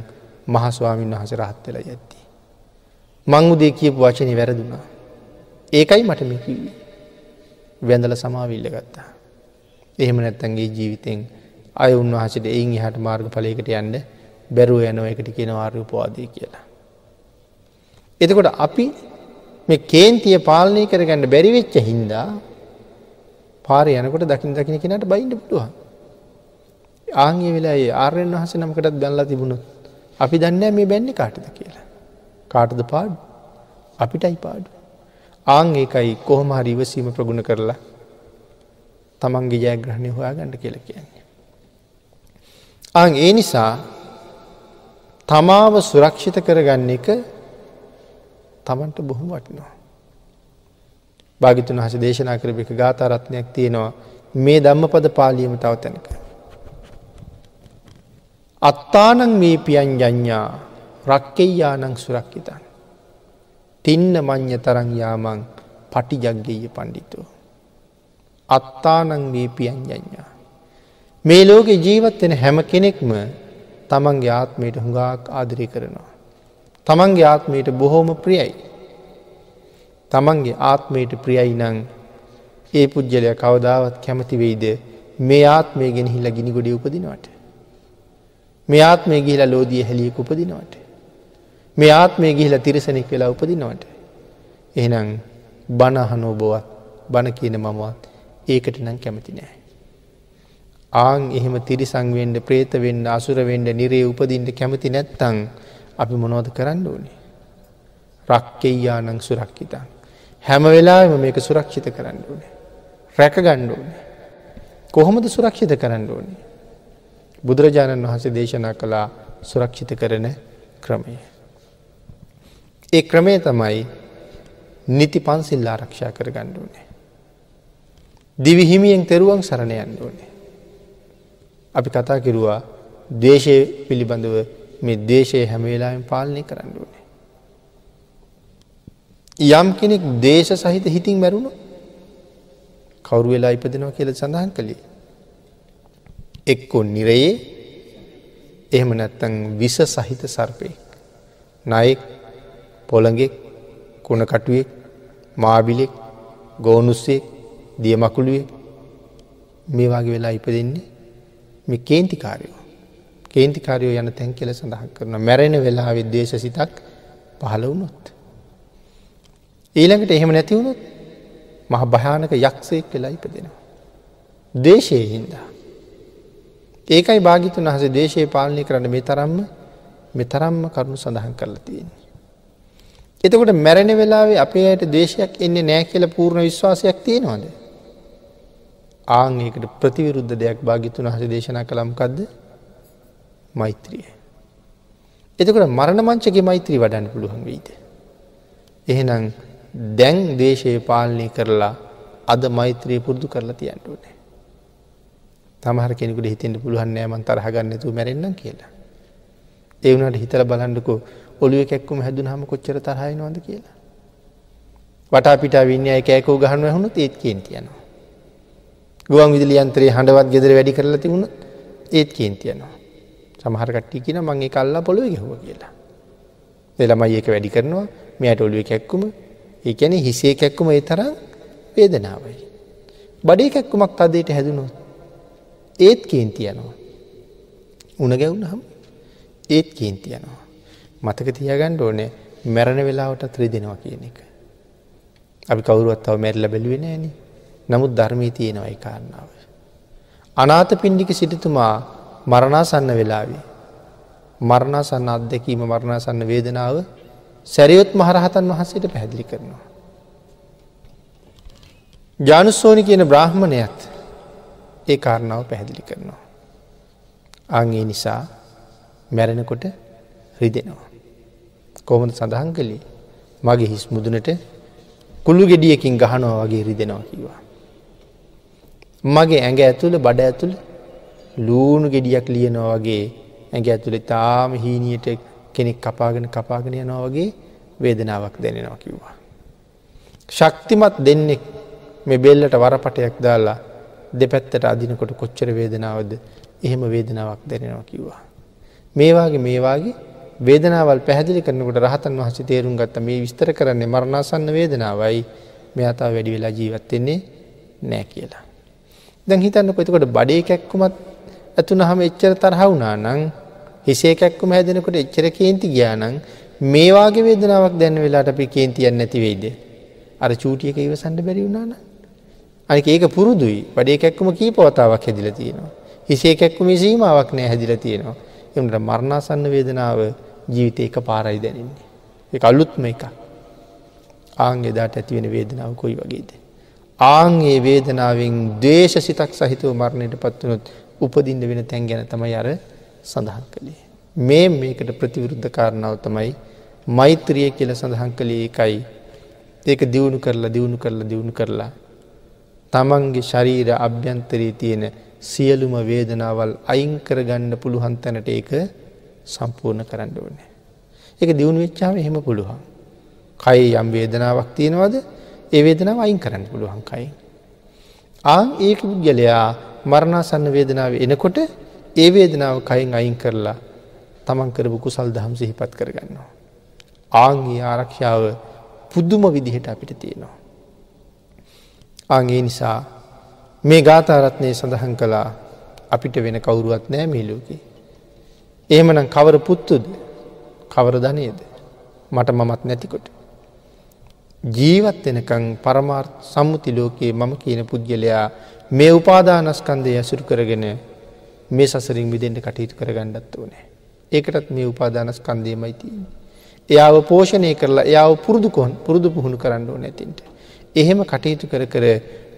S1: මහස්වාමීන් වහස රහත්තල ඇත්ති. මං උදේ කියපු වචනය වැරදුනා. ඒකයි මට මේ කිව්වේ. වැඳල සමාවිල්ල ගත්තා. එහෙම නැත්තන්ගේ ජීවිතෙන් අය උන්වහසට එයින් හට මාර්ග පලයකට යන්න බැරුව යනව එකට කියෙන වාර්යපවාදය කියලා. එතකොට අපි මේ කේන්තිය පාලනය කරගන්න බැරිවෙච්ච හින්දා පාර යනකොට දකිින් දකින කෙනට බයින්ඩ පුළුවන්. ආංගේ වෙලා ආරයෙන් වහස නමකටත් බැල්ලා තිබුණොත් අපි දන්න මේ බැන්න කාටද කියලා. කාටද පාඩු අපිටයි පාඩු. ආං ඒකයි කොහොම හරි ඉවසීම ප්‍රගුණ කරලා තමන්ගේ ජයග්‍රහණය හොයා ගණඩ කියල කියන්නේ. අං ඒ නිසා තමාව සුරක්ෂිත කරගන්න එක තමන්ට බොහොම වටිනවා. භාගිතුන් හස දේශනා කරප එක ගාතාරත්නයක් තියෙනවා මේ ධම්ම පද පාලියම තව තැනක. අත්තානං මේ පියන් ජඥා රක්කෙයියානං සුරක්කිතන්. තින්න මං්්‍ය තරං යාමං පටි ජග්ගෙය පණ්ඩිතෝ. අත්තානං වීපියන්ජඥා. මේ ලෝක ජීවත් වෙන හැම කෙනෙක්ම තමන්ගේ ආත්මයට හුඟාක් ආදරය කරනවා. තමන්ගේ ආත්මයට බොහෝම ප්‍රියයි. තමන්ගේ ආත්මයට ප්‍රියයි නං ඒ පුද්ගලය කවදාවත් කැමති වෙයිද මේ ආත්මය ගෙන හිල්ල ගිනි ගොඩ උපදිනවට. මේ ආත්මය ගිහිලා ලෝදිය හැලියෙක උපදිනවට. මේ ආත්මය ගිහිලා තිරසනෙක් වෙලා උපදිනවට. එහෙනම් බණහනෝ බොවත් බණ කියන මමවත් ඒකට නම් කැමති නෑ. ආං එහෙම තිරිසංවෙන්ඩ ප්‍රේතවෙන්ඩ අසුරවෙන්ඩ නිරේ උපදින්ට කැමති නැත්තං අපි මොනෝද කරන්න ඕනේ. රක්කෙයියානං සුරක්කිතන්. හැම වෙලාම මේක සුරක්ෂිත කරන්න ඕනේ. රැක ගණ්ඩ ඕනේ. කොහොමද සුරක්ෂිත කරන්න ඕනේ. බුදුරජාණන් වහන්සේ දේශනා කළා සුරක්ෂිත කරන ක්‍රමය. ඒ ක්‍රමය තමයි නිති පන්සිල් ආරක්ෂා කර ගණ්ඩුවනේ. දිවිහිමියෙන් තෙරුවන් සරණයන්න ඕනේ. අපි කතා කිරුවා දේශය පිළිබඳව මේ දේශය හැමවෙලාෙන් පාලනය කරන්න ඕනේ. යම් කෙනෙක් දේශ සහිත හිතින් මැරුණු කවරු වෙලා ඉපදෙනවා කියල සඳහන් කළේ. එක්කො නිරයේ එහෙම නැත්තං විස සහිත සර්පයෙක්. නයෙක් පොළගෙක් කුණකටුවෙක් මාබිලෙක් ගෝනුස්සෙක් දියමකුළුවේ මේ වගේ වෙලා ඉපදෙන්නේ මේ කේන්තිකාරයෝ. කේන්තිකාරයෝ යන තැන් කෙල සඳහක් කරන මැරෙන වෙලා විද්දේශ සිතක් පහළ වුණොත්. ඊළඟට එහෙම නැතිවුණොත් මහ භයානක යක්ෂයෙක් වෙලා ඉපදෙනවා. දේශය හින්දා. ඒකයි භාගිතුන් වහස දේශය පාලනය කරන්න මේ තරම්ම මෙ තරම්ම කරුණු සඳහන් කරලා තියෙන්නේ. එතකොට මැරෙන වෙලාවේ අපේ අයට දේශයක් එන්නේ නෑ කියල පූර්ණ විශ්වාසයක් තියෙනවාද. ආංඒකට ප්‍රතිවිරුද්ධ දෙයක් භාගිතුන් හස දේශනා කළම්කක්ද මෛත්‍රිය. එතකට මරණ මංචගේ මෛත්‍රී වඩන්න පුළුවන් වීද. එහෙනම් දැන් දේශය පාලනය කරලා අද මෛත්‍රී පුරුදු කරලා තියන්ටුවනේ. තමහර කෙනෙකුට හිතෙන්ට පුළුවන් නෑමන් තරහගන්නතු මැරෙන්න්න කියලා. ඒවනට හිතල බලන්ඩකෝ ඔළුව කැක්කුම හැදුන හම කොච්චර තරහයි නොද කියලා. වටා පිට විඤ්ඥය කෑකෝ ගහනුව හුණු ඒත් කේන්තියනවා. ගුවන් විදිලියන්ත්‍රේ හඬවත් ගෙදර වැඩි කරලා තිබුණ ඒත් කේන්තියනවා. සමහරකට්ටි කියන මගේ කල්ලා පොළොව ගහුව කියලා. දෙළමයි ඒක වැඩි කරනවා මෙයට ඔළුව කැක්කුම ඒකැන හිසේ කැක්කුම ඒ තරම් වේදනාවයි. බඩේ කැක්කුමක් තදයට හැදුණොත් ඒත් කේන්තියනවා. උන ගැවුණ හම් ඒත් කේන්තියනවා. මතක තියගණ්ඩ ඕනේ මැරණ වෙලාවට ත්‍රී දෙනවා කියන එක. අපි කවරුවත්තාව මැරල බැලුවෙන ෑන නමුත් ධර්මී තියෙනවයි කාරණාව. අනාත පින්ඩික සිටිතුමා මරණාසන්න වෙලාවේ. මරණාසන්න අත්දැකීම මරණාසන්න වේදනාව සැරියොත් මහරහතන් වහන්සේට පැහැදිලි කරනවා. ජානුස්සෝනි කියන බ්‍රහ්මණයත් ඒ කාරණාව පැහැදිලි කරනවා. අගේ නිසා මැරෙනකොට රිදෙනවා. කොහොමද සඳහන් කළේ මගේ හිස් මුදුනට කුළු ගෙඩියකින් ගහනවා වගේ රිදෙනවා කිවා. මගේ ඇඟ ඇතුළ බඩ ඇතුළ ලූුණු ගෙඩියක් ලියනවා වගේ ඇඟ ඇතුළෙ තාම හීනියට කෙනෙක් කපාගෙන කපාගෙන යනවා වගේ වේදනාවක් දැනෙනවා කිව්වා. ශක්තිමත් දෙන්නෙක් මේ බෙල්ලට වරපටයක් දාලා දෙපැත්තට අදිනකොට කොච්චර වේදනාවද එහෙම වේදනාවක් දැනෙනවා කිව්වා. මේවාගේ මේවාගේ වේදනාවල් පැහැදිලි කරනකට රහතන් වහස තේරුම් ගත්ත මේ විස්තර කරන්නේ මරණාසන්න වේදනාවයි මේ අතා වැඩි වෙලා ජීවත්වෙන්නේ නෑ කියලා. දැන් හිතන්න කොතකොට බඩේ කැක්කුමත් ඇතුන හම එච්චර තරහවුනා නං හිසේ කැක්කුම හැදෙනකොට එච්චර කේන්ති ගියානං මේවාගේ වේදනාවක් දැන්න වෙලාට අපි කේන්තියන් නැතිවෙයිද. අර චූටියක ඉවසන්ඩ බැරි වුණාන. අනික ඒක පුරුදුයි වඩේ කැක්කුම කීපවතාවක් හැදිල තියෙනවා. හිසේ කැක්කුම සීමාවක් නෑ හැදිල තියෙනවා. එමට මරණාසන්න වේදනාව ජීවිත එක පාරයි දැනන්නේ. එක අලුත්ම එක ආං එදාට ඇතිවෙන වේදනාව කොයි වගේද. ආංගේ වේදනාවෙන් දේශ සිතක් සහිතව මරණයට පත්වනොත් උපදින්න වෙන තැන් ගැන තමයි අර සඳහන් කළේ. මේ මේකට ප්‍රතිවිරුද්ධ කාරණාව තමයි මෛත්‍රිය කියල සඳහන් කළේ එකයි ඒක දියුණු කරලා දියුණු කරලා දියුණු කරලා තමන්ගේ ශරීර අභ්‍යන්තරී තියෙන සියලුම වේදනාවල් අයිංකර ගන්න පුළුවන් තැනට ඒක සම්පූර්ණ කරන්න ඕනේ. එක දියුණු වෙච්චාව එහෙම පුළුවන්. කයි යම් වේදනාවක් තියෙනවද ඒ වේදනාව අයින් කරන්න පුළුවන් කයි. ආං ඒක පුද්ගලයා මරණාසන්න වේදනාව එනකොට ඒ වේදනාව කයින් අයින් කරලා තමන් කරපු කුසල් දහම් සිහිපත් කරගන්නවා. ආංගේ ආරක්ෂාව පුද්දුම විදිහට අපිට තියෙනවා. අගේ නිසා මේ ගාථරත්නය සඳහන් කළා අපිට වෙන කවුරුවත් නෑ මේලෝකි. එහෙමනම් කවර පුත්තුද කවර ධනයද මට මමත් නැතිකොට. ජීවත් වෙනකං පරමාර් සම්මුති ලෝකයේ මම කියන පුද්ගලයා මේ උපාදානස්කන්දය ඇසුරු කරගෙන මේ සසරින් විදෙන්ට කටයුතු කරගන්නත් ඕනෑ. ඒකටත් මේ උපාදානස්කන්දයමයි තියන්නේ. එයාව පෝෂණය කරලා එයාව පුරුදු කොන් පුරුදු පුහුණු කරන්න ඕන ඇතින්ට. එහෙම කටයුතු කර කර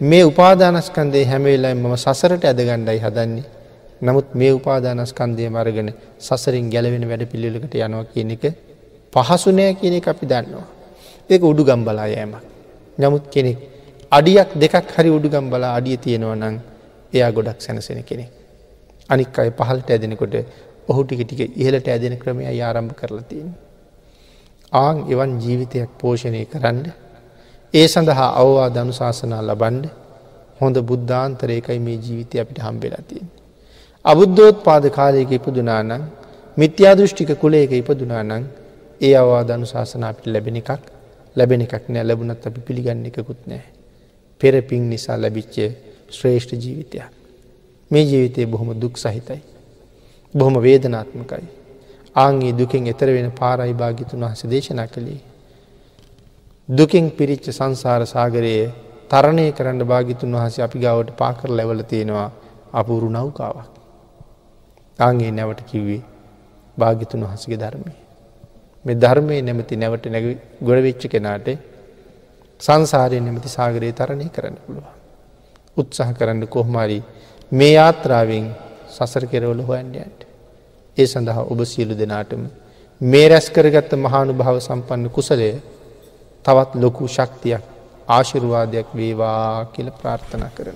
S1: මේ උපාදානස්කන්දේ හැමවෙලයි මම සසරට ඇදගණ්ඩයි හදන්නේ. නමුත් මේ උපාදානස්කන්දය මරගෙන සසරින් ගැලවෙන වැඩ පිළිලකට යනවා කියන එක පහසුනෑ කියන එක අපි දන්නවා. ඒක උඩු ගම්බලා යෑමක්. නමුත් කෙනෙක් අඩියක් දෙකක් හරි උඩුගම් බලා අඩිය තියෙනවා නං එයා ගොඩක් සැනසෙන කෙනෙක්. අනික් අය පහලට ඇදෙනකොට ඔහු ටික ටික ඉහලට ඇදෙන ක්‍රමය ආරම්භ කරලා තියෙන. ආං එවන් ජීවිතයක් පෝෂණය කරන්න ඒ සඳහා අවවා දනු ශාසනා ලබන්ඩ හොඳ බුද්ධාන්තරයකයි මේ ජීවිතය අපිට හම්බෙලා තියෙන. අබුද්ධෝත් පාද කාලයක ඉපදුනානං මිත්‍යාදෘෂ්ටික කුලේක ඉපදුනානං ඒ අවවා දනු ශාසනා අපිට ලැබෙන එකක් ලැබෙන එකක් නෑ ලැබුණත් අපි පිළිගන්න එකකුත් නෑ. පෙරපින් නිසා ලැබිච්ච ශ්‍රේෂ්ඨ ජීවිතයක්. මේ ජීවිතය බොහොම දුක් සහිතයි. බොහොම වේදනාත්මකයි. ආංගේ දුකින් එතර වෙන පාරයි භාගිතුන් වහස දේශනා කළේ. දුකින් පිරිච්ච සංසාර සාගරයේ තරණය කරන්න භාගිතුන් වහස අපි ගවට පාකර ලැවල තියෙනවා අපුරු නෞකාවක්. ආගේ නැවට කිව්වේ භාගිතුන් වහසගේ ධර්මය. මේ ධර්මය නැමති නැවට නැග ගොඩවෙච්ච කෙනාට සංසාරය නැමති සාගරයේ තරණය කරන්න පුළුවන්. උත්සාහ කරන්න කොහොමරි මේ යාත්‍රාවෙන් සසර කෙරවල හොයන්ඩයන්ට. ඒ සඳහා ඔබ සියලු දෙනාටම මේ රැස් කරගත්ත මහානු භාව සම්පන්න කුසලය තවත් ලොකු ශක්තියක් ආශිරුවාදයක් වේවා කියල ප්‍රාර්ථනා කරන.